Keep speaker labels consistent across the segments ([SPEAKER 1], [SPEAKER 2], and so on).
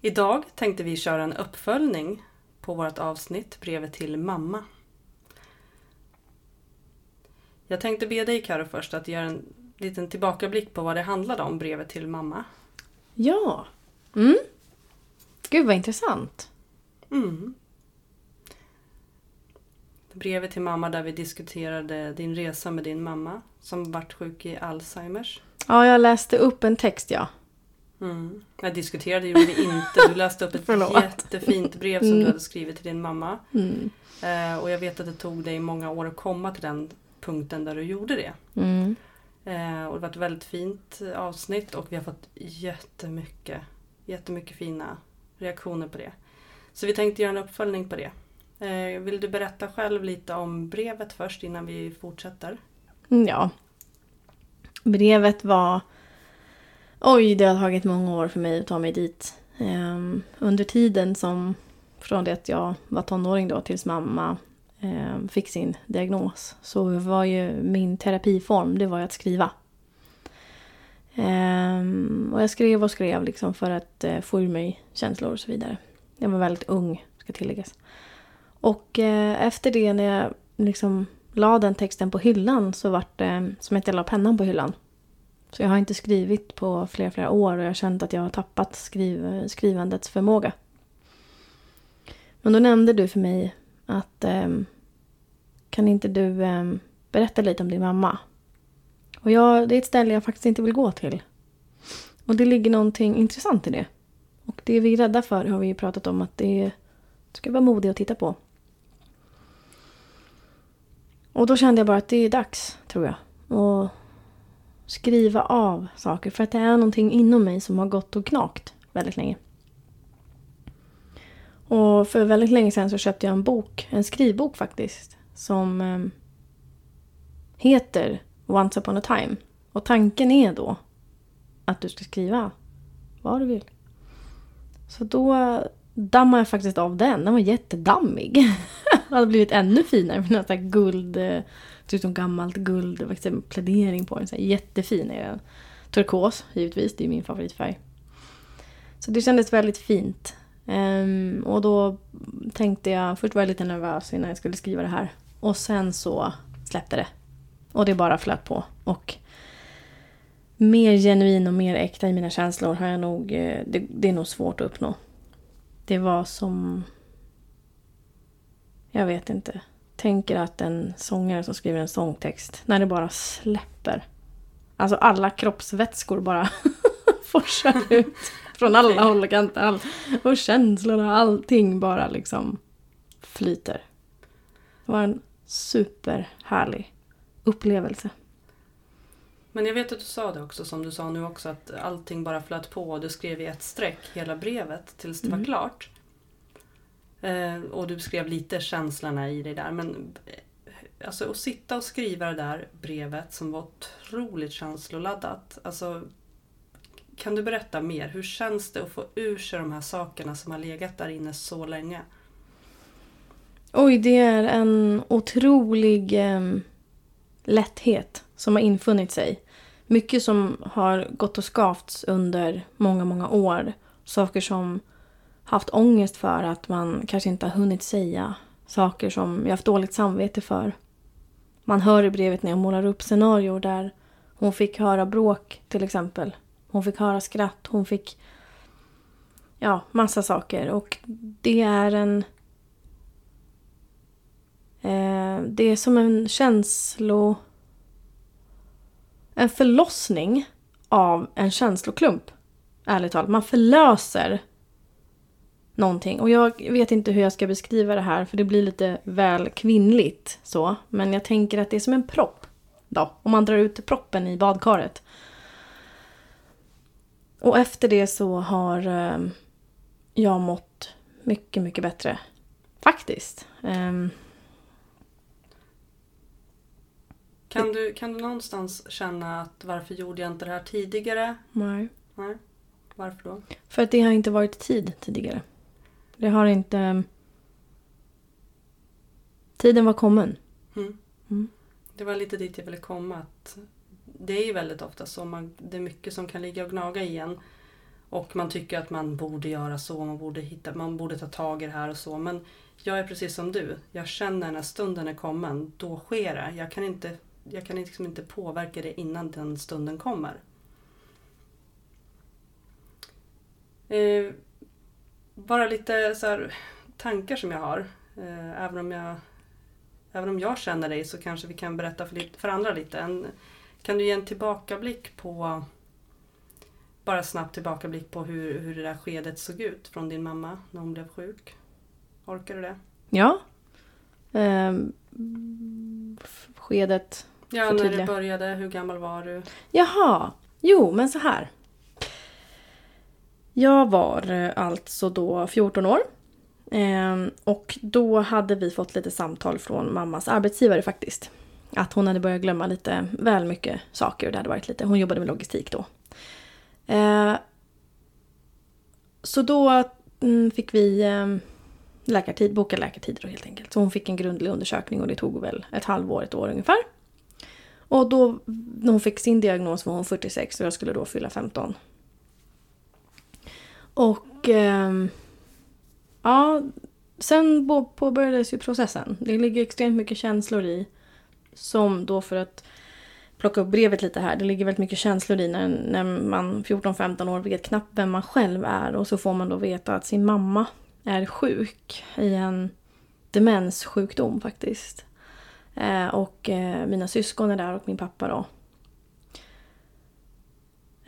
[SPEAKER 1] Idag tänkte vi köra en uppföljning på vårt avsnitt Brevet till mamma. Jag tänkte be dig Karo först att göra en liten tillbakablick på vad det handlade om, Brevet till mamma.
[SPEAKER 2] Ja. Mm. Gud vad intressant.
[SPEAKER 1] Mm. Brevet till mamma där vi diskuterade din resa med din mamma som vart sjuk i Alzheimers.
[SPEAKER 2] Ja, jag läste upp en text ja.
[SPEAKER 1] Mm. Jag diskuterade gjorde vi inte. Du läste upp ett jättefint brev som
[SPEAKER 2] Mm.
[SPEAKER 1] du hade skrivit till din mamma.
[SPEAKER 2] Mm.
[SPEAKER 1] Eh, och jag vet att det tog dig många år att komma till den punkten där du gjorde det.
[SPEAKER 2] Mm.
[SPEAKER 1] Eh, och det var ett väldigt fint avsnitt och vi har fått jättemycket, jättemycket fina reaktioner på det. Så vi tänkte göra en uppföljning på det. Eh, vill du berätta själv lite om brevet först innan vi fortsätter?
[SPEAKER 2] Mm, Ja. Brevet var... Oj, det har tagit många år för mig att ta mig dit. Um, under tiden som... Från det att jag var tonåring då tills mamma um, fick sin diagnos. Så var ju min terapiform, det var ju att skriva. Um, och jag skrev och skrev liksom för att uh, få ur mig känslor och så vidare. Jag var väldigt ung, ska tilläggas. Och uh, efter det när jag liksom la den texten på hyllan så vart det som att jag la pennan på hyllan. Så jag har inte skrivit på flera, flera år och jag har känt att jag har tappat skriv, skrivandets förmåga. Men då nämnde du för mig att ehm, kan inte du ehm, berätta lite om din mamma? Och jag, det är ett ställe jag faktiskt inte vill gå till. Och det ligger någonting intressant i det. Och det vi är rädda för har vi ju pratat om att det ska vara modigt att titta på. Och då kände jag bara att det är dags, tror jag. Och skriva av saker. För att det är någonting inom mig som har gått och knakt väldigt länge. Och för väldigt länge sedan så köpte jag en bok, en skrivbok faktiskt. Som eh, heter Once upon a time. Och tanken är då att du ska skriva vad du vill. Så då eh, dammade jag faktiskt av den. Den var jättedammig. Den hade blivit ännu finare med något här guld. Eh, typ Ser ut som gammalt guld. Plädering på den. Så här jättefin är den. Turkos givetvis, det är min favoritfärg. Så det kändes väldigt fint. Um, och då tänkte jag, först var jag lite nervös innan jag skulle skriva det här. Och sen så släppte det. Och det bara flöt på. Och mer genuin och mer äkta i mina känslor har jag nog, eh, det, det är nog svårt att uppnå. Det var som... Jag vet inte. Tänker att en sångare som skriver en sångtext, när det bara släpper. Alltså alla kroppsvätskor bara forsar ut. Från alla håll och kanter. All, och känslorna, allting bara liksom flyter. Det var en superhärlig upplevelse.
[SPEAKER 1] Men jag vet att du sa det också, som du sa nu också, att allting bara flöt på och du skrev i ett streck hela brevet tills det var
[SPEAKER 2] Mm.
[SPEAKER 1] klart. Eh, och du beskrev lite känslorna i det där. Men eh, alltså att sitta och skriva det där brevet som var otroligt känsloladdat. Alltså, kan du berätta mer? Hur känns det att få ur sig de här sakerna som har legat där inne så länge?
[SPEAKER 2] Oj, det är en otrolig eh, lätthet som har infunnit sig. Mycket som har gått och skavts under många, många år. Saker som haft ångest för att man kanske inte har hunnit säga. Saker som jag haft dåligt samvete för. Man hör i brevet när jag målar upp scenarier där hon fick höra bråk till exempel. Hon fick höra skratt, hon fick... Ja, massa saker. Och det är en... Eh, det är som en känslo... En förlossning av en känsloklump. Ärligt talat. Man förlöser någonting. Och jag vet inte hur jag ska beskriva det här för det blir lite väl kvinnligt så. Men jag tänker att det är som en propp. Då, om man drar ut proppen i badkaret. Och efter det så har eh, jag mått mycket, mycket bättre. Faktiskt. Ehm,
[SPEAKER 1] Kan du, kan du någonstans känna att varför gjorde jag inte det här tidigare?
[SPEAKER 2] nej.
[SPEAKER 1] Nej. Varför då?
[SPEAKER 2] För att det har inte varit tid tidigare. Det har inte... Tiden var kommen.
[SPEAKER 1] Mm.
[SPEAKER 2] Mm.
[SPEAKER 1] Det var lite dit jag ville komma. Att det är ju väldigt ofta så. Man, det är mycket som kan ligga och gnaga i en. Och man tycker att man borde göra så, man borde, hitta, man borde ta tag i det här och så. Men jag är precis som du. Jag känner när stunden är kommen, då sker det. Jag kan inte, jag kan liksom inte påverka det innan den stunden kommer. Eh, bara lite så här, tankar som jag har. Eh, även, om jag, även om jag känner dig så kanske vi kan berätta för, för andra lite. En, kan du ge en tillbakablick på bara snabbt tillbakablick på hur, hur det där skedet såg ut från din mamma när hon blev sjuk? Orkar du det?
[SPEAKER 2] Ja. Ehm, skedet
[SPEAKER 1] Ja, när det började. Hur gammal var du?
[SPEAKER 2] Jaha, jo men så här. Jag var eh, alltså då 14 år. Ehm, och då hade vi fått lite samtal från mammas arbetsgivare faktiskt. Att hon hade börjat glömma lite väl mycket saker. och Det hade varit lite, hon jobbade med logistik då. Ehm, så då mm, fick vi ehm, läkartid, boka läkartider då helt enkelt. Så hon fick en grundlig undersökning och det tog väl ett halvår, ett år ungefär. Och då när hon fick sin diagnos var hon 46 och jag skulle då fylla 15. Och eh, ja, sen påbörjades ju processen. Det ligger extremt mycket känslor i. Som då för att plocka upp brevet lite här. Det ligger väldigt mycket känslor i när, när man 14-15 år vet knappt vem man själv är. Och så får man då veta att sin mamma är sjuk i en demenssjukdom faktiskt. Eh, och eh, mina syskon är där och min pappa då.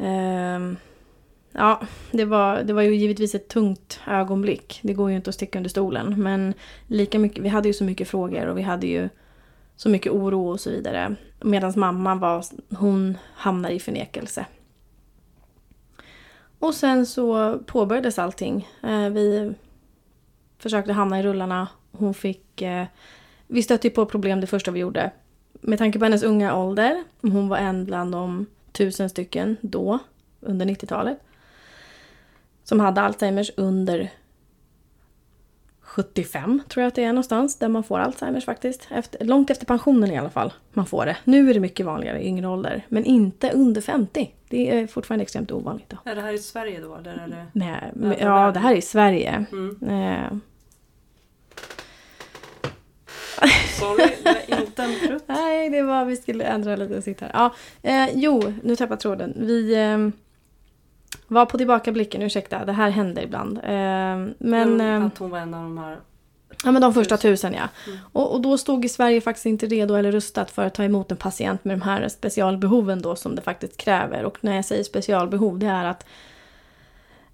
[SPEAKER 2] Eh, ja, det var, det var ju givetvis ett tungt ögonblick. Det går ju inte att sticka under stolen. Men lika mycket, vi hade ju så mycket frågor och vi hade ju så mycket oro och så vidare. Medan mamma var, hon hamnade i förnekelse. Och sen så påbörjades allting. Eh, vi försökte hamna i rullarna. Hon fick... Eh, vi stötte ju på problem det första vi gjorde. Med tanke på hennes unga ålder, hon var en bland de tusen stycken då, under 90-talet. Som hade Alzheimers under 75 tror jag att det är någonstans, där man får Alzheimers faktiskt. Efter, långt efter pensionen i alla fall, man får det. Nu är det mycket vanligare i yngre ålder, men inte under 50. Det är fortfarande extremt ovanligt. Då.
[SPEAKER 1] Är det här i Sverige då? Eller är det...
[SPEAKER 2] Nej, men, ja, det här är i Sverige.
[SPEAKER 1] Mm.
[SPEAKER 2] Eh,
[SPEAKER 1] Sorry, inte en prutt.
[SPEAKER 2] Nej, det var vi skulle ändra lite sitt här. Ja, eh, jo, nu tappar jag tråden. Vi eh, var på tillbakablicken, ursäkta, det här händer ibland. Eh, men,
[SPEAKER 1] Men,
[SPEAKER 2] eh,
[SPEAKER 1] att hon var en av de här...
[SPEAKER 2] ja, men de första tusen ja.
[SPEAKER 1] Mm.
[SPEAKER 2] Och, och då stod i Sverige faktiskt inte redo eller rustat för att ta emot en patient med de här specialbehoven då som det faktiskt kräver. Och när jag säger specialbehov, det är att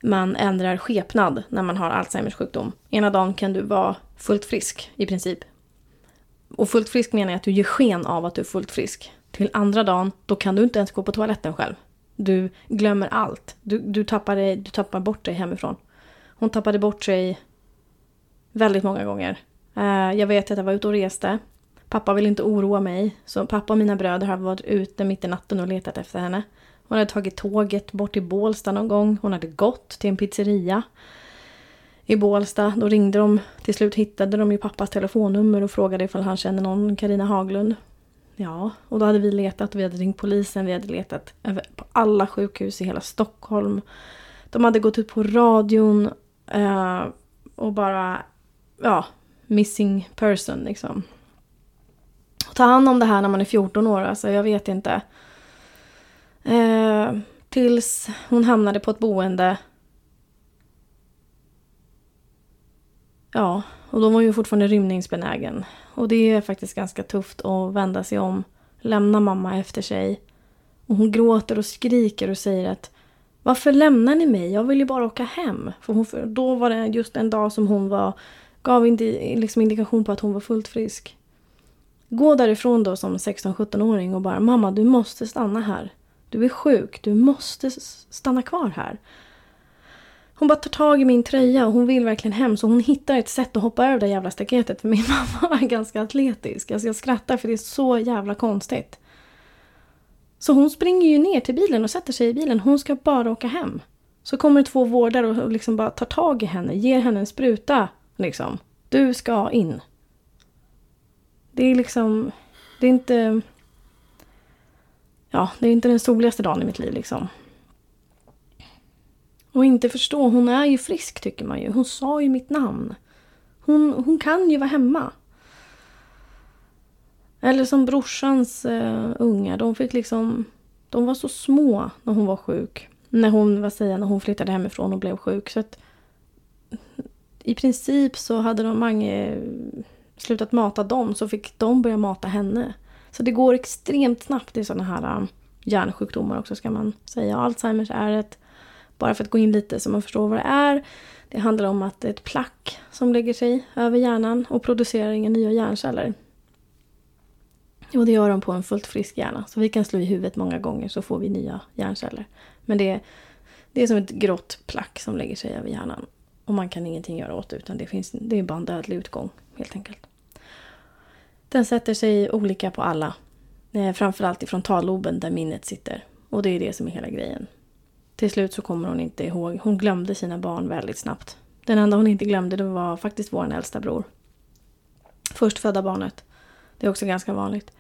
[SPEAKER 2] man ändrar skepnad när man har Alzheimers sjukdom. Ena dagen kan du vara fullt frisk i princip. Och fullt frisk menar jag att du ger sken av att du är fullt frisk. Till andra dagen, då kan du inte ens gå på toaletten själv. Du glömmer allt. Du, du, tappar, dig, du tappar bort dig hemifrån. Hon tappade bort sig väldigt många gånger. Eh, jag vet att jag var ute och reste. Pappa ville inte oroa mig. Så pappa och mina bröder har varit ute mitt i natten och letat efter henne. Hon hade tagit tåget bort till Bålsta någon gång. Hon hade gått till en pizzeria i Bålsta. Då ringde de. Till slut hittade de ju pappas telefonnummer och frågade ifall han kände någon Karina Haglund. Ja, och då hade vi letat. och Vi hade ringt polisen. Vi hade letat på alla sjukhus i hela Stockholm. De hade gått ut på radion eh, och bara, ja, missing person liksom. Ta hand om det här när man är 14 år, alltså jag vet inte. Eh, tills hon hamnade på ett boende. Ja, och då var hon ju fortfarande rymningsbenägen. Och det är faktiskt ganska tufft att vända sig om, lämna mamma efter sig. Och hon gråter och skriker och säger att varför lämnar ni mig? Jag vill ju bara åka hem. För hon, då var det just en dag som hon var, gav indi, liksom indikation på att hon var fullt frisk. Gå därifrån då som 16-17-åring och bara mamma du måste stanna här. Du är sjuk, du måste stanna kvar här. Hon bara tar tag i min tröja och hon vill verkligen hem så hon hittar ett sätt att hoppa över det jävla staketet för min mamma var ganska atletisk. Alltså jag skrattar för det är så jävla konstigt. Så hon springer ju ner till bilen och sätter sig i bilen. Hon ska bara åka hem. Så kommer det två vårdare och liksom bara tar tag i henne, ger henne en spruta. Liksom. Du ska in. Det är liksom... Det är inte... Ja, det är inte den soligaste dagen i mitt liv liksom. Och inte förstå, hon är ju frisk tycker man ju. Hon sa ju mitt namn. Hon, hon kan ju vara hemma. Eller som brorsans uh, unga, de fick liksom... De var så små när hon var sjuk. När hon, vad säger när hon flyttade hemifrån och blev sjuk. Så att i princip så hade de Mange eh, slutat mata dem så fick de börja mata henne. Så det går extremt snabbt i sådana här um, hjärnsjukdomar också ska man säga. Alzheimers är ett, bara för att gå in lite så man förstår vad det är. Det handlar om att det är ett plack som lägger sig över hjärnan och producerar inga nya hjärnceller. Och det gör de på en fullt frisk hjärna. Så vi kan slå i huvudet många gånger så får vi nya hjärnceller. Men det, det är som ett grått plack som lägger sig över hjärnan. Och man kan ingenting göra åt det utan det, finns, det är bara en dödlig utgång helt enkelt. Den sätter sig olika på alla. Eh, framförallt i frontalloben där minnet sitter. Och det är det som är hela grejen. Till slut så kommer hon inte ihåg. Hon glömde sina barn väldigt snabbt. Den enda hon inte glömde det var faktiskt vår äldsta bror. Förstfödda barnet. Det är också ganska vanligt.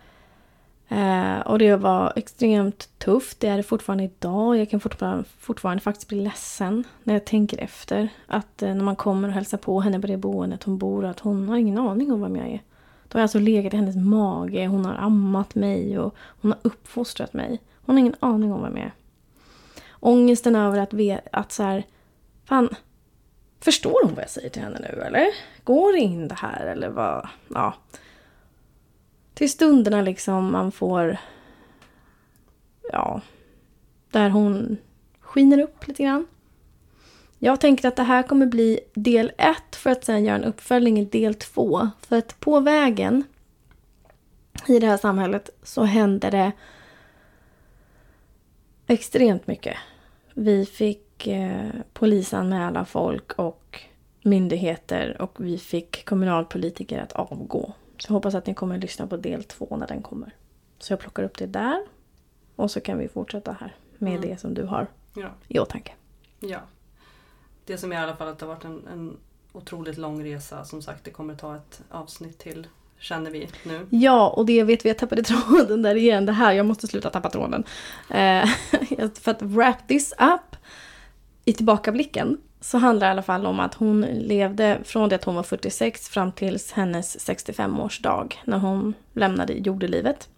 [SPEAKER 2] Eh, och det var extremt tufft. Det är det fortfarande idag. Jag kan fortfarande, fortfarande faktiskt bli ledsen när jag tänker efter. Att eh, när man kommer och hälsar på henne på det boendet hon bor, att hon har ingen aning om vem jag är. Då har jag alltså legat i hennes mage, hon har ammat mig och hon har uppfostrat mig. Hon har ingen aning om vem jag är. Ångesten över att, ve, att så här, fan, förstår hon vad jag säger till henne nu eller? Går det in det här eller vad? Ja till stunderna liksom man får... Ja. Där hon skiner upp lite grann. Jag tänker att det här kommer bli del ett för att sen göra en uppföljning i del två. För att på vägen i det här samhället så händer det extremt mycket. Vi fick eh, polisanmäla folk och myndigheter och vi fick kommunalpolitiker att avgå. Så jag hoppas att ni kommer att lyssna på del två när den kommer. Så jag plockar upp det där. Och så kan vi fortsätta här med mm. det som du har ja. i åtanke.
[SPEAKER 1] Ja. Det som är i alla fall att det har varit en, en otroligt lång resa. Som sagt, det kommer ta ett avsnitt till känner vi nu.
[SPEAKER 2] Ja, och det vet vi, jag tappade tråden där igen. Det här, jag måste sluta tappa tråden. Eh, för att wrap this up i tillbakablicken så handlar det i alla fall om att hon levde från det att hon var 46 fram till hennes 65-årsdag när hon lämnade jordelivet.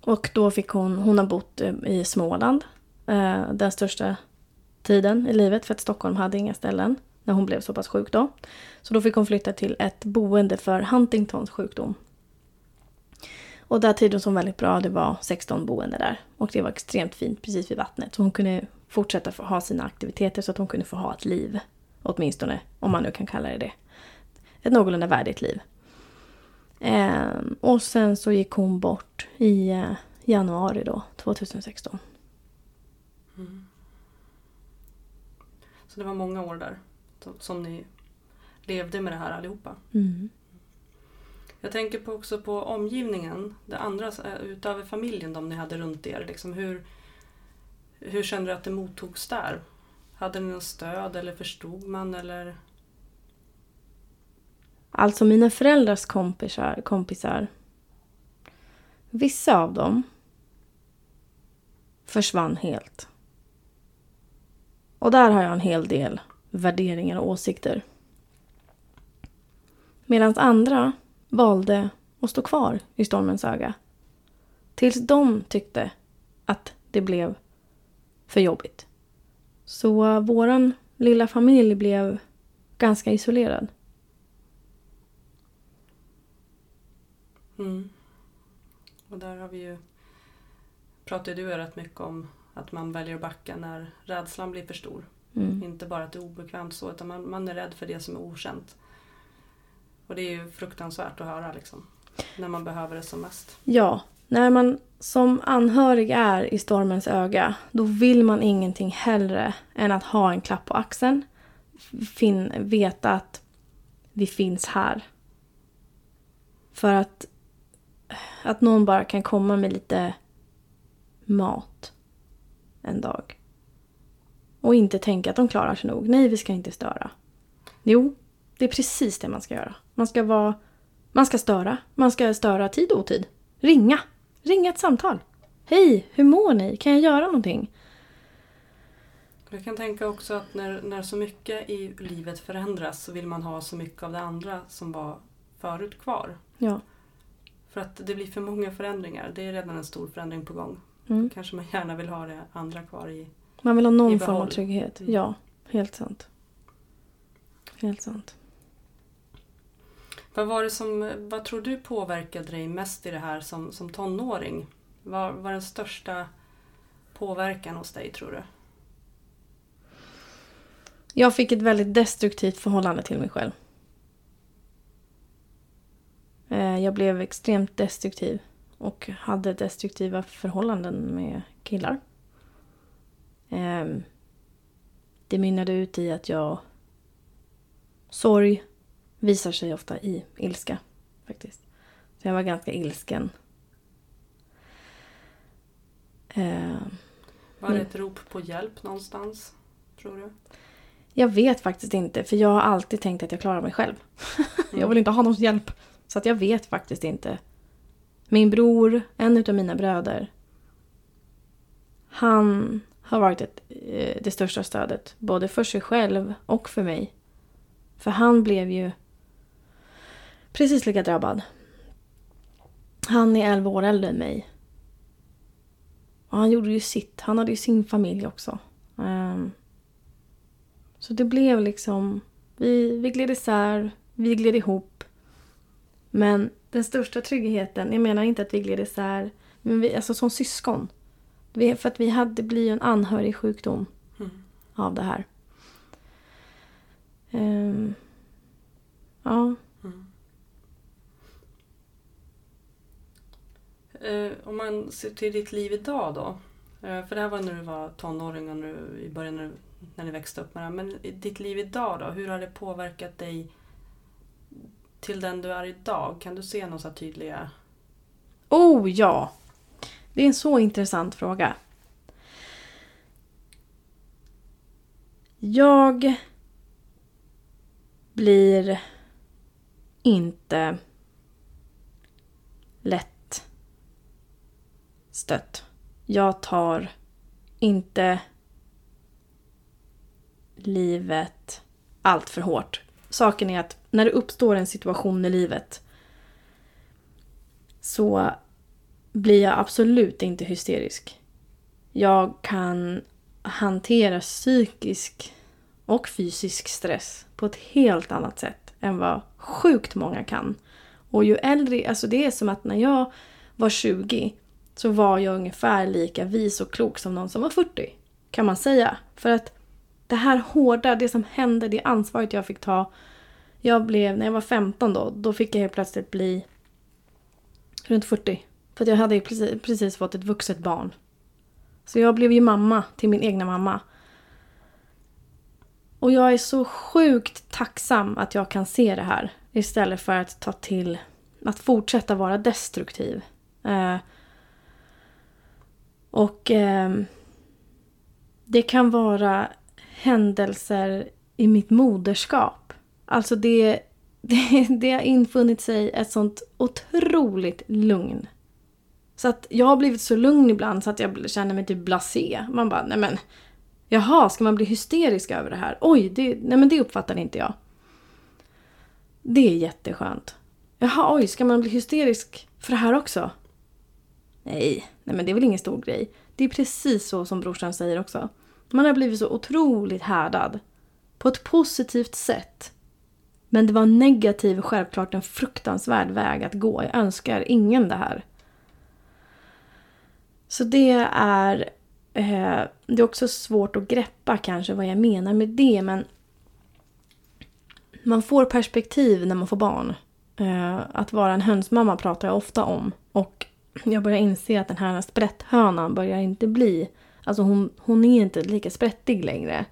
[SPEAKER 2] Och då fick hon, hon har bott eh, i Småland eh, den största tiden i livet för att Stockholm hade inga ställen när hon blev så pass sjuk då. Så då fick hon flytta till ett boende för Huntingtons sjukdom. Och där trivdes hon väldigt bra, det var 16 boende där. Och det var extremt fint precis vid vattnet. Så hon kunde fortsätta få ha sina aktiviteter så att hon kunde få ha ett liv. Åtminstone, om man nu kan kalla det det. Ett någorlunda värdigt liv. Eh, och sen så gick hon bort i eh, januari då, 2016. Mm.
[SPEAKER 1] Så det var många år där som ni levde med det här allihopa?
[SPEAKER 2] Mm.
[SPEAKER 1] Jag tänker på också på omgivningen, det andra eh, utöver familjen, de ni hade runt er. Liksom hur, hur kände du att det mottogs där? Hade ni något stöd eller förstod man eller?
[SPEAKER 2] Alltså mina föräldrars kompisar, kompisar vissa av dem försvann helt. Och där har jag en hel del värderingar och åsikter. Medan andra valde att stå kvar i stormens öga. Tills de tyckte att det blev för jobbigt. Så våran lilla familj blev ganska isolerad.
[SPEAKER 1] Mm. Och där har vi ju pratat du rätt mycket om att man väljer att backa när rädslan blir för stor. Mm. Inte bara att det är obekvämt så utan man, man är rädd för det som är okänt. Och det är ju fruktansvärt att höra liksom. När man behöver det som mest.
[SPEAKER 2] Ja, när man som anhörig är i stormens öga, då vill man ingenting hellre än att ha en klapp på axeln. Fin veta att vi finns här. För att, att någon bara kan komma med lite mat en dag. Och inte tänka att de klarar sig nog. Nej, vi ska inte störa. Jo, det är precis det man ska göra. Man ska vara... Man ska störa. Man ska störa tid och otid. Ringa. Ringa ett samtal. Hej, hur mår ni? Kan jag göra någonting?
[SPEAKER 1] Jag kan tänka också att när, när så mycket i livet förändras så vill man ha så mycket av det andra som var förut kvar.
[SPEAKER 2] Ja.
[SPEAKER 1] För att det blir för många förändringar. Det är redan en stor förändring på gång.
[SPEAKER 2] Mm.
[SPEAKER 1] Kanske man gärna vill ha det andra kvar i.
[SPEAKER 2] Man vill ha någon form av trygghet.
[SPEAKER 1] Mm.
[SPEAKER 2] Ja, helt sant. Helt sant.
[SPEAKER 1] Vad var det som, vad tror du påverkade dig mest i det här som, som tonåring? Vad var den största påverkan hos dig tror du?
[SPEAKER 2] Jag fick ett väldigt destruktivt förhållande till mig själv. Eh, Jag blev extremt destruktiv och hade destruktiva förhållanden med killar. Ehm, Det mynnade ut i att jag... Sorg visar sig ofta i ilska, faktiskt. Så jag var ganska ilsken. Ehm,
[SPEAKER 1] Var det
[SPEAKER 2] Mm.
[SPEAKER 1] ett rop på hjälp någonstans? Tror du?
[SPEAKER 2] Jag vet faktiskt inte, för jag har alltid tänkt att jag klarar mig själv. jag vill inte ha någons hjälp. Så att jag vet faktiskt inte. Min bror, en utav mina bröder. Han har varit ett, eh, det största stödet. Både för sig själv och för mig. För han blev ju precis lika drabbad. Han är 11 år äldre än mig. Och han gjorde ju sitt. Han hade ju sin familj också. Um, så det blev liksom... Vi, vi gled isär, vi gled ihop. Men den största tryggheten, jag menar inte att vi gled isär, men vi, alltså som syskon. Vi, för att vi hade, det blir ju en anhörig sjukdom
[SPEAKER 1] Mm.
[SPEAKER 2] av det här. Ehm, ja,
[SPEAKER 1] Mm. Eh, om man ser till ditt liv idag då. Eh, för det här var när du var tonåring och nu, i början när, du- när ni växte upp med det här. Men ditt liv idag då? Hur har det påverkat dig till den du är idag? Kan du se några tydliga...
[SPEAKER 2] Oh ja! Det är en så intressant fråga. Jag blir inte lätt stött. Jag tar inte livet allt för hårt. Saken är att när det uppstår en situation i livet så blir jag absolut inte hysterisk. Jag kan hantera psykisk och fysisk stress på ett helt annat sätt än vad sjukt många kan. Och ju äldre, alltså det är som att när jag var 20 så var jag ungefär lika vis och klok som någon som var 40. Kan man säga. För att det här hårda, det som hände, det ansvaret jag fick ta. Jag blev, när jag var 15 då, då fick jag helt plötsligt bli runt 40. För att jag hade ju precis, precis fått ett vuxet barn. Så jag blev ju mamma till min egna mamma. Och jag är så sjukt tacksam att jag kan se det här. Istället för att ta till att fortsätta vara destruktiv. Eh, och eh, det kan vara händelser i mitt moderskap. Alltså det, det, det har infunnit sig ett sånt otroligt lugn. Så att jag har blivit så lugn ibland så att jag känner mig typ blasé. Man bara, nej men. Jaha, ska man bli hysterisk över det här? Oj, det, nej men det uppfattar inte jag. Det är jätteskönt. Jaha, oj, ska man bli hysterisk för det här också? Nej, nej men det är väl ingen stor grej. Det är precis så som brorsan säger också. Man har blivit så otroligt härdad. På ett positivt sätt. Men det var negativ, självklart en fruktansvärd väg att gå. Jag önskar ingen det här. Så det är... Eh, det är också svårt att greppa kanske vad jag menar med det, men... Man får perspektiv när man får barn. Eh, att vara en hönsmamma pratar jag ofta om. Och jag börjar inse att den här sprätthönan börjar inte bli... Alltså hon, hon är inte lika sprättig längre.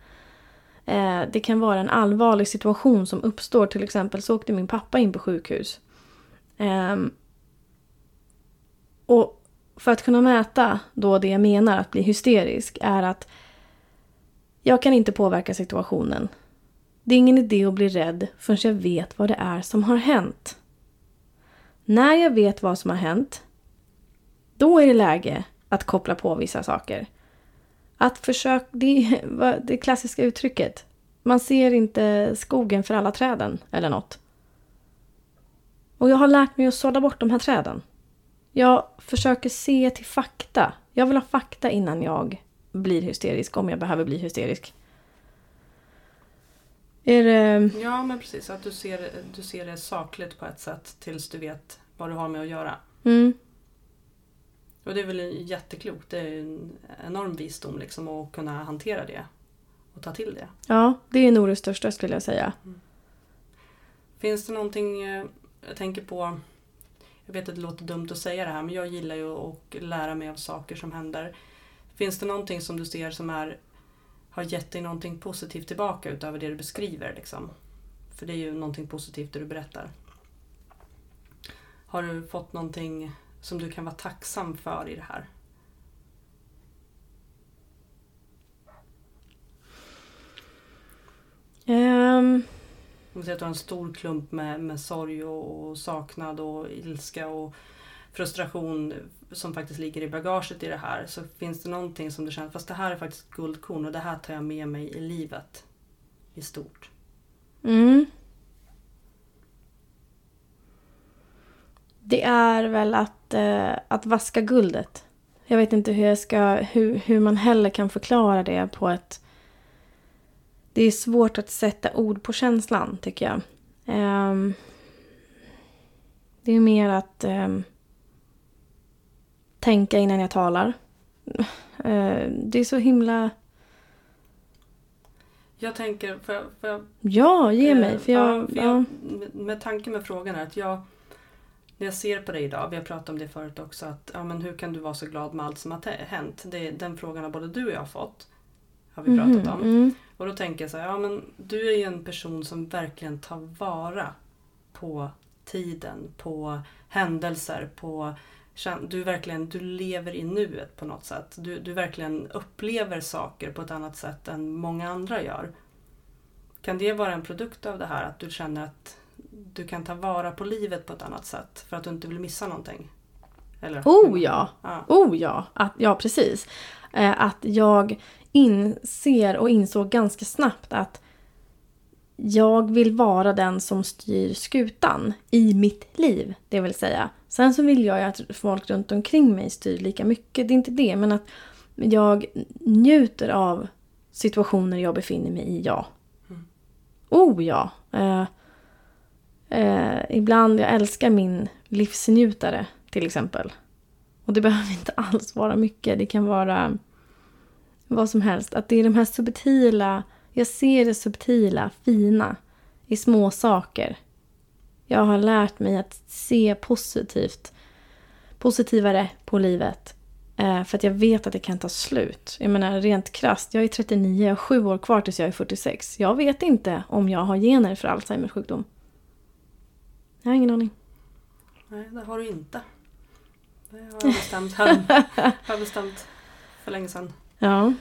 [SPEAKER 2] Eh, det kan vara en allvarlig situation som uppstår. Till exempel så åkte min pappa in på sjukhus. Ehm, och för att kunna mäta då det jag menar att bli hysterisk är att jag kan inte påverka situationen. Det är ingen idé att bli rädd förrän jag vet vad det är som har hänt. När jag vet vad som har hänt, då är det läge att koppla på vissa saker. Att försöka, det är det klassiska uttrycket. Man ser inte skogen för alla träden eller något. Och jag har lärt mig att sålla bort de här träden. Jag försöker se till fakta. Jag vill ha fakta innan jag blir hysterisk, om jag behöver bli hysterisk. Är det...
[SPEAKER 1] Ja, men precis. Att du ser, du ser det sakligt på ett sätt tills du vet vad du har med att göra.
[SPEAKER 2] Mm,
[SPEAKER 1] Och det är väl jätteklokt. Det är en enorm visdom liksom att kunna hantera det. Och ta till det.
[SPEAKER 2] ja, det är nog det största skulle jag säga.
[SPEAKER 1] Finns det någonting, eh, jag tänker på, jag vet att det låter dumt att säga det här men jag gillar ju att lära mig av saker som händer. Finns det någonting som du ser som är, har gett dig någonting positivt tillbaka utöver det du beskriver? Liksom? För det är ju någonting positivt det du berättar. Har du fått någonting som du kan vara tacksam för i det här?
[SPEAKER 2] Um.
[SPEAKER 1] Om vi säger att du har en stor klump med, med sorg och, och saknad och ilska och frustration som faktiskt ligger i bagaget i det här. Så finns det någonting som du känner, fast det här är faktiskt guldkorn och det här tar jag med mig i livet i stort.
[SPEAKER 2] mm. Det är väl att, eh, att vaska guldet. Jag vet inte hur, jag ska, hur, hur man heller kan förklara det på ett... Det är svårt att sätta ord på känslan, tycker jag. Ehm, det är mer att ehm, tänka innan jag talar. Eh, det är så himla...
[SPEAKER 1] Jag tänker, för, för
[SPEAKER 2] Ja, ge mig.
[SPEAKER 1] Eh,
[SPEAKER 2] För jag,
[SPEAKER 1] ja, för
[SPEAKER 2] ja,
[SPEAKER 1] jag, med- med tanke med frågan är att jag när jag ser på dig idag, vi har pratat om det förut också, att ja, men hur kan du vara så glad med allt som har hänt? Det, den frågan har både du och jag fått. Har vi pratat om.
[SPEAKER 2] mm,
[SPEAKER 1] Och då tänker jag så här, ja men du är ju en person som verkligen tar vara på tiden, på händelser, på du verkligen du lever i nuet på något sätt. Du, du verkligen upplever saker på ett annat sätt än många andra gör. Kan det vara en produkt av det här att du känner att du kan ta vara på livet på ett annat sätt för att du inte vill missa någonting? Eller?
[SPEAKER 2] Oh ja!
[SPEAKER 1] ja.
[SPEAKER 2] Oh ja! Att, ja, precis. Eh, att jag inser och insåg ganska snabbt att jag vill vara den som styr skutan i mitt liv. Det vill säga. Sen så vill jag ju att folk runt omkring mig styr lika mycket. Det är inte det. Men att jag njuter av situationer jag befinner mig i, ja.
[SPEAKER 1] Mm.
[SPEAKER 2] Oh ja! Eh, eh, ibland, jag älskar min livsnjutare till exempel. Och det behöver inte alls vara mycket. Det kan vara vad som helst. Att det är de här subtila, jag ser det subtila, fina i små saker. Jag har lärt mig att se positivt, positivare på livet. Eh, för att jag vet att det kan ta slut. Jag menar rent krasst, jag är 39, jag har sju år kvar tills jag är 46. Jag vet inte om jag har gener för Alzheimers sjukdom. Jag har ingen aning.
[SPEAKER 1] Nej, det har du inte. Det har jag bestämt, har har jag bestämt för länge sedan.
[SPEAKER 2] Ja.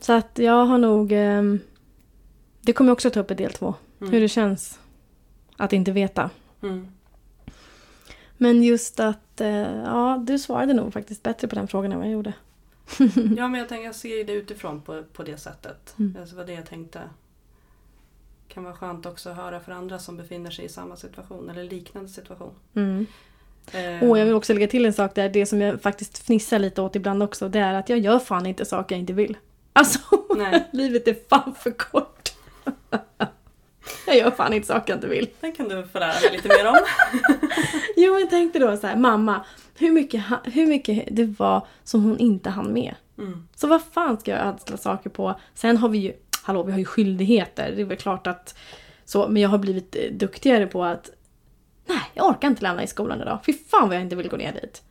[SPEAKER 2] Så att jag har nog... ehm, det kommer jag också ta upp i del två.
[SPEAKER 1] Mm.
[SPEAKER 2] Hur det känns att inte veta.
[SPEAKER 1] Mm.
[SPEAKER 2] Men just att... eh, ja, du svarade nog faktiskt bättre på den frågan än vad jag gjorde.
[SPEAKER 1] Ja, men jag, tänker, jag ser det utifrån på, på det sättet.
[SPEAKER 2] Mm.
[SPEAKER 1] Det var det jag tänkte. kan vara skönt också att höra för andra som befinner sig i samma situation eller liknande situation.
[SPEAKER 2] Mm.
[SPEAKER 1] Eh,
[SPEAKER 2] Och jag vill också lägga till en sak där. Det som jag faktiskt fnissar lite åt ibland också. Det är att jag gör fan inte saker jag inte vill. Alltså, livet är fan för kort. jag gör fan inte saker jag inte vill.
[SPEAKER 1] den kan du få lära mig lite mer om.
[SPEAKER 2] Jo, men tänk dig då så här, mamma. Hur mycket, hur mycket det var som hon inte hann med.
[SPEAKER 1] Mm.
[SPEAKER 2] Så vad fan ska jag ödsla saker på? Sen har vi ju, hallå vi har ju skyldigheter. Det är väl klart att så, men jag har blivit eh, duktigare på att nej, jag orkar inte lämna i skolan idag. Fy fan vad jag inte vill gå ner dit.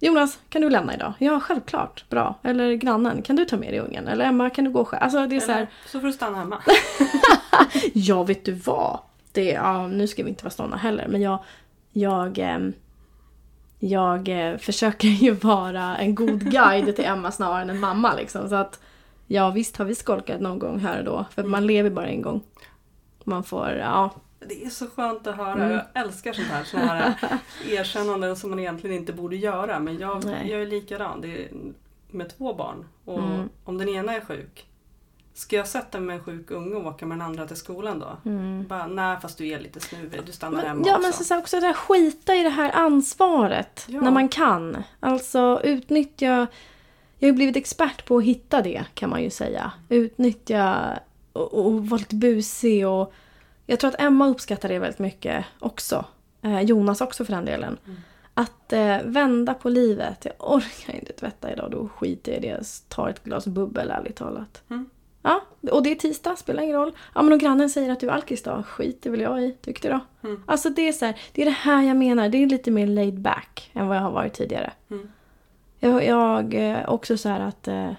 [SPEAKER 2] Jonas, kan du lämna idag? Ja, självklart. Bra. Eller grannen, kan du ta med dig ungen? Eller Emma, kan du gå själv? Alltså det är så här,
[SPEAKER 1] Eller, så får du stanna hemma.
[SPEAKER 2] ja vet du vad? Det, ja, nu ska vi inte vara såna heller, men jag, jag, ehm, jag eh, försöker ju vara en god guide till Emma snarare än en mamma liksom. Så att ja, visst har vi skolkat någon gång här och då. För man lever bara en gång. Man får, ja.
[SPEAKER 1] Det är så skönt att höra.
[SPEAKER 2] Mm.
[SPEAKER 1] Jag älskar sånt här, såna här erkännanden som man egentligen inte borde göra. Men jag,
[SPEAKER 2] Nej.
[SPEAKER 1] jag är likadan. Det är, med två barn och
[SPEAKER 2] Mm.
[SPEAKER 1] om den ena är sjuk. Ska jag sätta mig med en sjuk unge och åka med den andra till skolan då?
[SPEAKER 2] Mm.
[SPEAKER 1] Bara, nej fast du är lite snuvig, du stannar
[SPEAKER 2] Men,
[SPEAKER 1] hemma
[SPEAKER 2] ja,
[SPEAKER 1] också.
[SPEAKER 2] men så, också det här skita i det här ansvaret
[SPEAKER 1] Ja.
[SPEAKER 2] när man kan. Alltså utnyttja... Jag har ju blivit expert på att hitta det kan man ju säga. Utnyttja och, och vara lite busig och... Jag tror att Emma uppskattar det väldigt mycket också. Eh, Jonas också för den delen.
[SPEAKER 1] Mm.
[SPEAKER 2] Att eh, vända på livet. Jag orkar inte tvätta idag, då skiter jag i det. Jag tar ett glas bubbel ärligt talat.
[SPEAKER 1] Mm.
[SPEAKER 2] Ja, och det är tisdag, spelar ingen roll. Ja, men om grannen säger att du är alkis då, skiter väl jag i, tyckte då.
[SPEAKER 1] Mm.
[SPEAKER 2] Alltså det är så här, det är det här jag menar. Det är lite mer laid back än vad jag har varit tidigare.
[SPEAKER 1] Mm.
[SPEAKER 2] Jag, jag eh, också så här att... Eh,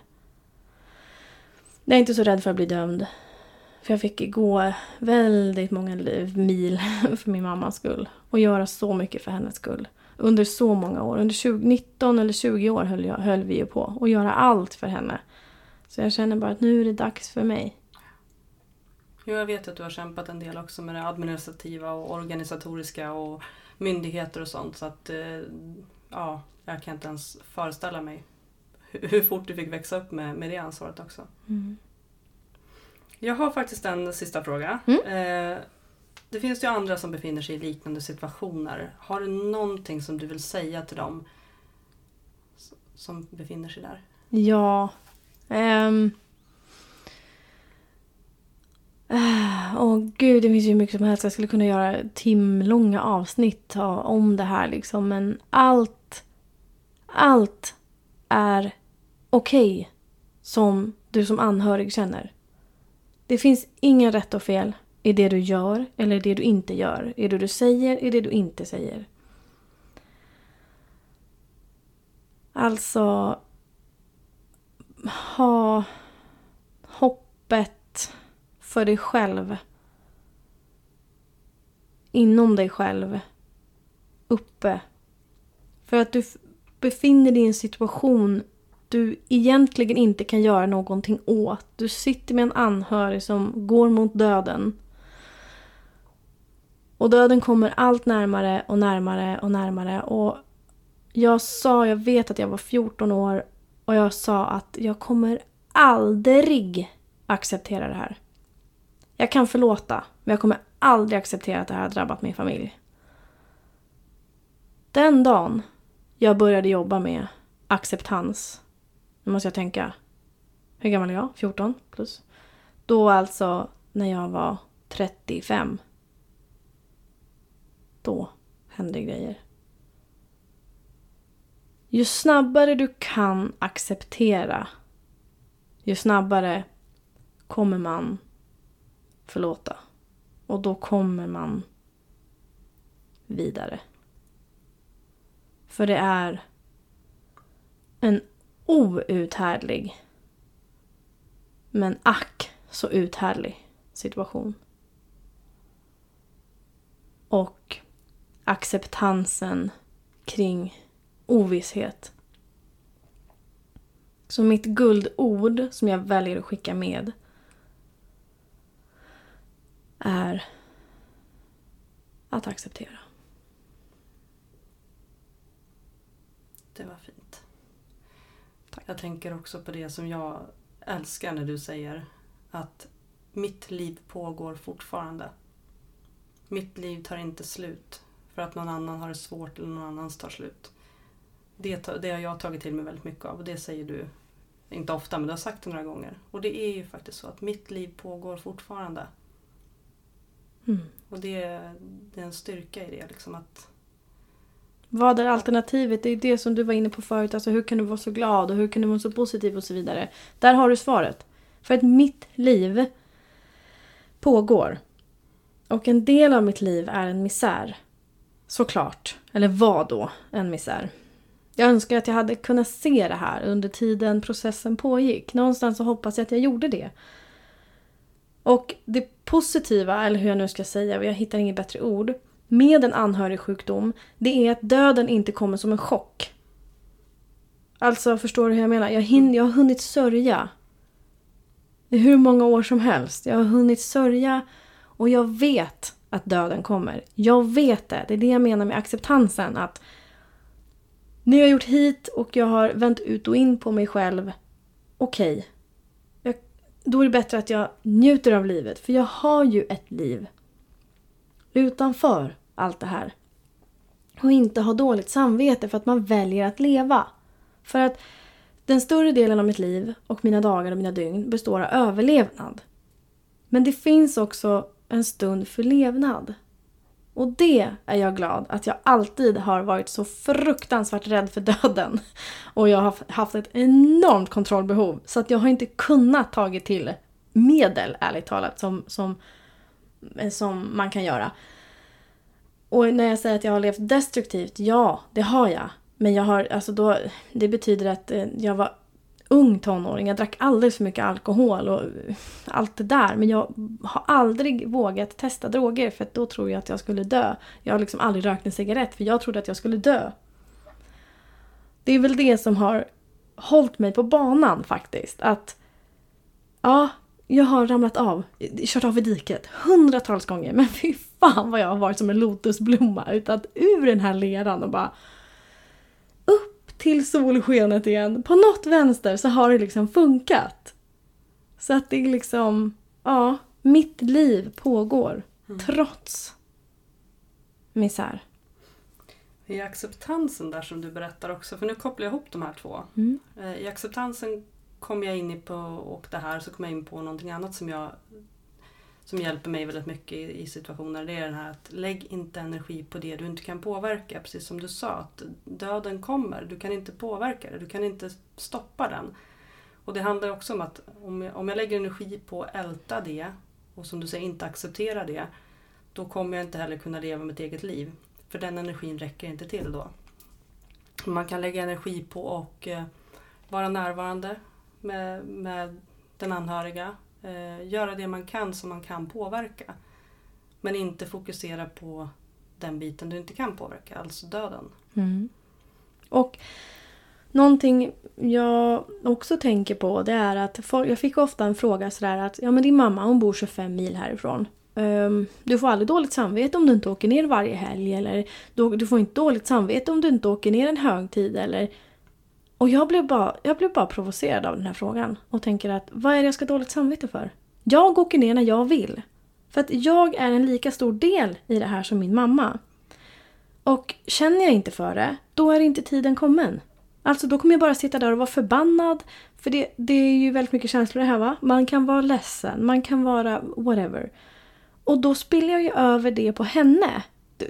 [SPEAKER 2] jag är inte så rädd för att bli dömd. För jag fick gå väldigt många mil för min mammas skull. Och göra så mycket för hennes skull. Under så många år. Under 20, 19 eller 20 år höll, jag, höll vi ju på. Och göra allt för henne. Så jag känner bara att nu är det dags för mig.
[SPEAKER 1] Jo, jag vet att du har kämpat en del också med det administrativa och organisatoriska och myndigheter och sånt. Så att, eh, ja, jag kan inte ens föreställa mig hur, hur fort du fick växa upp med, med det ansvaret också.
[SPEAKER 2] Mm.
[SPEAKER 1] Jag har faktiskt en sista fråga.
[SPEAKER 2] Mm.
[SPEAKER 1] Eh, det finns ju andra som befinner sig i liknande situationer. Har du någonting som du vill säga till dem som befinner sig där?
[SPEAKER 2] Ja. Ehm. Ah, Åh gud, det finns ju mycket som helst. Jag skulle kunna göra timlånga avsnitt om det här liksom. Men allt, allt är okej som du som anhörig känner. Det finns ingen rätt och fel i det du gör eller det du inte gör. I det du säger, i det du inte säger. Alltså, ha hoppet för dig själv. Inom dig själv. Uppe. För att du befinner dig i en situation du egentligen inte kan göra någonting åt. Du sitter med en anhörig som går mot döden. Och döden kommer allt närmare och närmare och närmare. Och jag sa, jag vet att jag var 14 år och jag sa att jag kommer aldrig acceptera det här. Jag kan förlåta, men jag kommer aldrig acceptera att det här har drabbat min familj. Den dagen jag började jobba med acceptans, nu måste jag tänka, hur gammal är jag? 14 plus? Då alltså när jag var 35. Då hände grejer. Ju snabbare du kan acceptera, ju snabbare kommer man förlåta. Och då kommer man vidare. För det är en outhärdlig men ack så uthärdlig situation. Och acceptansen kring ovisshet. Så mitt guldord som jag väljer att skicka med är att acceptera.
[SPEAKER 1] Det var fint. Jag tänker också på det som jag älskar när du säger att mitt liv pågår fortfarande. Mitt liv tar inte slut för att någon annan har det svårt eller någon annans tar slut. Det, det har jag tagit till mig väldigt mycket av och det säger du, inte ofta men du har sagt det några gånger. Och det är ju faktiskt så att mitt liv pågår fortfarande.
[SPEAKER 2] Mm.
[SPEAKER 1] Och det, det är en styrka i det liksom att
[SPEAKER 2] vad är alternativet? Det är det som du var inne på förut. Alltså hur kan du vara så glad och hur kan du vara så positiv och så vidare. Där har du svaret. För att mitt liv pågår. Och en del av mitt liv är en misär. Såklart. Eller var då en misär. Jag önskar att jag hade kunnat se det här under tiden processen pågick. Någonstans så hoppas jag att jag gjorde det. Och det positiva, eller hur jag nu ska säga, jag hittar inget bättre ord, med en anhörigsjukdom, det är att döden inte kommer som en chock. Alltså, förstår du hur jag menar? Jag, hin- jag har hunnit sörja. I hur många år som helst. Jag har hunnit sörja och jag vet att döden kommer. Jag vet det. Det är det jag menar med acceptansen. Att Nu har jag gjort hit och jag har vänt ut och in på mig själv. Okej. Okay. Då är det bättre att jag njuter av livet. För jag har ju ett liv. Utanför allt det här. Och inte ha dåligt samvete för att man väljer att leva. För att den större delen av mitt liv och mina dagar och mina dygn består av överlevnad. Men det finns också en stund för levnad. Och det är jag glad att jag alltid har varit så fruktansvärt rädd för döden. Och jag har haft ett enormt kontrollbehov. Så att jag har inte kunnat tagit till medel, ärligt talat, som, som, Eh, som man kan göra. Och när jag säger att jag har levt destruktivt, ja, det har jag. Men jag har, alltså då, det betyder att eh, jag var ung tonåring. Jag drack alldeles för mycket alkohol och allt det där. Men jag har aldrig vågat testa droger för att då tror jag att jag skulle dö. Jag har liksom aldrig rökt en cigarett för jag trodde att jag skulle dö. Det är väl det som har hållit mig på banan faktiskt. Att ja, jag har ramlat av, kört av i diket hundratals gånger. Men fy fan vad jag har varit som en lotusblomma. Utan ur den här leran och bara upp till solskenet igen. På något vänster så har det liksom funkat. Så att det är liksom, ja, mitt liv pågår. Trots misär.
[SPEAKER 1] I acceptansen där som du berättar också, för nu kopplar jag ihop de här två.
[SPEAKER 2] Mm.
[SPEAKER 1] Eh, I acceptansen kom jag in på, och det här så kom jag in på någonting annat som jag som hjälper mig väldigt mycket i, i situationer. Det är den här att lägg inte energi på det du inte kan påverka. Precis som du sa, att döden kommer. Du kan inte påverka det. Du kan inte stoppa den. Och det handlar också om att om jag, om jag lägger energi på att älta det och som du säger inte acceptera det. Då kommer jag inte heller kunna leva mitt eget liv. För den energin räcker inte till då. Man kan lägga energi på att eh, vara närvarande med, med den anhöriga. Eh, göra det man kan som man kan påverka. Men inte fokusera på den biten du inte kan påverka, alltså döden.
[SPEAKER 2] Mm. Och någonting jag också tänker på det är att folk, jag fick ofta en fråga sådär att ja men din mamma hon bor 25 mil härifrån. Um, du får aldrig dåligt samvete om du inte åker ner varje helg eller du, du får inte dåligt samvete om du inte åker ner en högtid eller och jag blev, bara, jag blev bara provocerad av den här frågan och tänker att vad är det jag ska ha dåligt samvete för? Jag åker ner när jag vill. För att jag är en lika stor del i det här som min mamma. Och känner jag inte för det, då är inte tiden kommen. Alltså då kommer jag bara sitta där och vara förbannad. För det, det är ju väldigt mycket känslor det här va. Man kan vara ledsen, man kan vara whatever. Och då spiller jag ju över det på henne.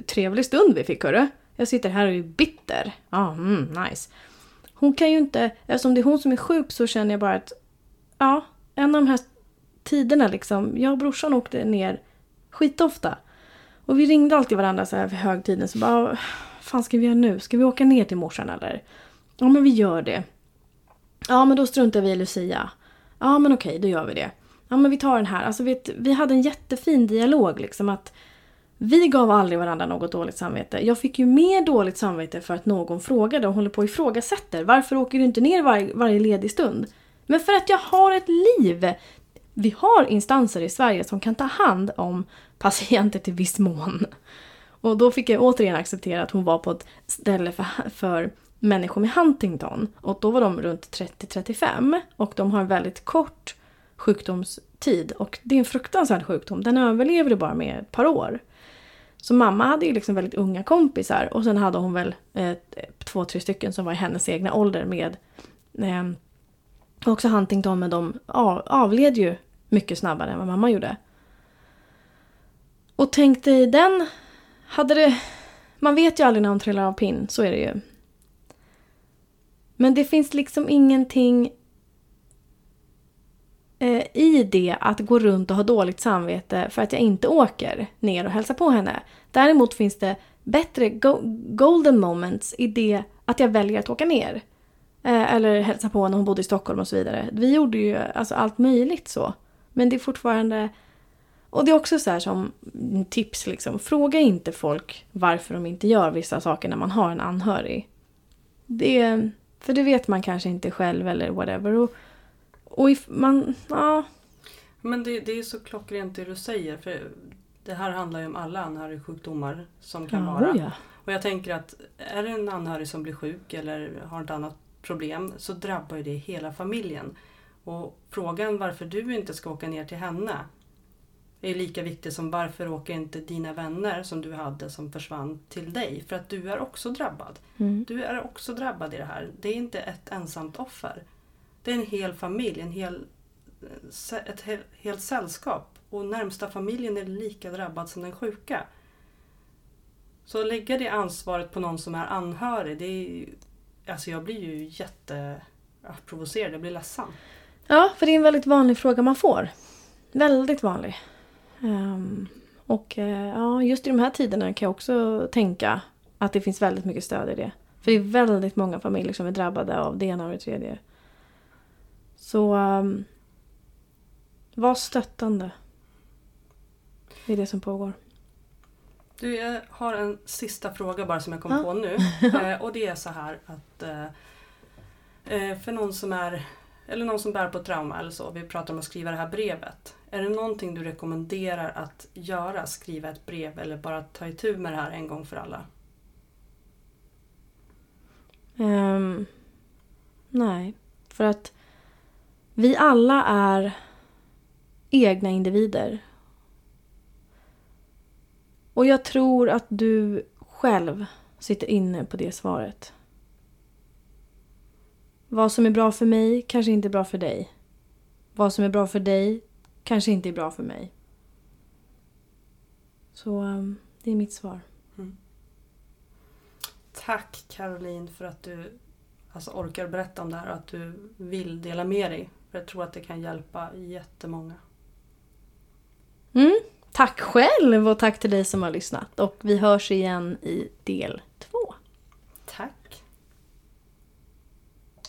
[SPEAKER 2] Trevlig stund vi fick hörru. Jag sitter här och är bitter. Ja, ah, mm, nice. Hon kan ju inte, eftersom det är hon som är sjuk så känner jag bara att ja, en av de här tiderna liksom. Jag och brorsan åkte ner skitofta. Och vi ringde alltid varandra så här för högtiden. Så bara, vad fan ska vi göra nu? Ska vi åka ner till morsan eller? Ja men vi gör det. Ja men då struntar vi i Lucia. Ja men okej, då gör vi det. Ja men vi tar den här. Alltså vet, vi hade en jättefin dialog liksom att vi gav aldrig varandra något dåligt samvete. Jag fick ju mer dåligt samvete för att någon frågade och håller på och ifrågasätter. Varför åker du inte ner var, varje ledig stund? Men för att jag har ett liv! Vi har instanser i Sverige som kan ta hand om patienter till viss mån. Och då fick jag återigen acceptera att hon var på ett ställe för, för människor med Huntington. Och då var de runt 30-35 och de har en väldigt kort sjukdomstid. Och det är en fruktansvärd sjukdom. Den överlever du bara med ett par år. Så mamma hade ju liksom väldigt unga kompisar och sen hade hon väl eh, två, tre stycken som var i hennes egna ålder med eh, också Huntington men de av, avled ju mycket snabbare än vad mamma gjorde. Och tänk dig den, hade det... Man vet ju aldrig när hon trillar av pinn, så är det ju. Men det finns liksom ingenting eh, i det att gå runt och ha dåligt samvete för att jag inte åker ner och hälsar på henne. Däremot finns det bättre go golden moments i det att jag väljer att åka ner. Eh, eller hälsa på när hon bodde i Stockholm och så vidare. Vi gjorde ju alltså allt möjligt så. Men det är fortfarande... Och det är också så här som tips liksom. Fråga inte folk varför de inte gör vissa saker när man har en anhörig. Det, för det vet man kanske inte själv eller whatever. Och, och if man, ja.
[SPEAKER 1] Men det, det är så klockrent det du säger. För det här handlar ju om alla anhörigsjukdomar som kan
[SPEAKER 2] ja,
[SPEAKER 1] vara.
[SPEAKER 2] ja.
[SPEAKER 1] Och jag tänker att är det en anhörig som blir sjuk eller har ett annat problem så drabbar ju det hela familjen. Och frågan varför du inte ska åka ner till henne är lika viktig som varför åker inte dina vänner som du hade som försvann till dig? För att du är också drabbad.
[SPEAKER 2] Mm.
[SPEAKER 1] Du är också drabbad i det här. Det är inte ett ensamt offer. Det är en hel familj, en hel, eh, ett helt sällskap. Och närmsta familjen är lika drabbad som den sjuka. Så att lägga det ansvaret på någon som är anhörig, det är Alltså jag blir ju jätteprovocerad, jag blir ledsen.
[SPEAKER 2] Ja, för det är en väldigt vanlig fråga man får. Väldigt vanlig. Um, och uh, ja, just i de här tiderna kan jag också tänka att det finns väldigt mycket stöd i det. För det är väldigt många familjer som är drabbade av det ena och det tredje. Så um, var stöttande. Är det som pågår.
[SPEAKER 1] Du, jag har en sista fråga bara som jag kom ja. på nu. Eh, och det är så här att eh, eh, för någon som är eller någon som bär på trauma eller så, vi pratar om att skriva det här brevet. Är det någonting du rekommenderar att göra? Skriva ett brev eller bara ta itu med det här en gång för alla?
[SPEAKER 2] Um, nej, för att vi alla är egna individer och jag tror att du själv sitter inne på det svaret. Vad som är bra för mig kanske inte är bra för dig. Vad som är bra för dig kanske inte är bra för mig. Så ehm, det är mitt svar. Mm.
[SPEAKER 1] Tack Caroline för att du alltså, orkar berätta om det här och att du vill dela med dig. Jag tror att det kan hjälpa jättemånga.
[SPEAKER 2] Mm. Tack själv och tack till dig som har lyssnat. Och vi hörs igen i del två.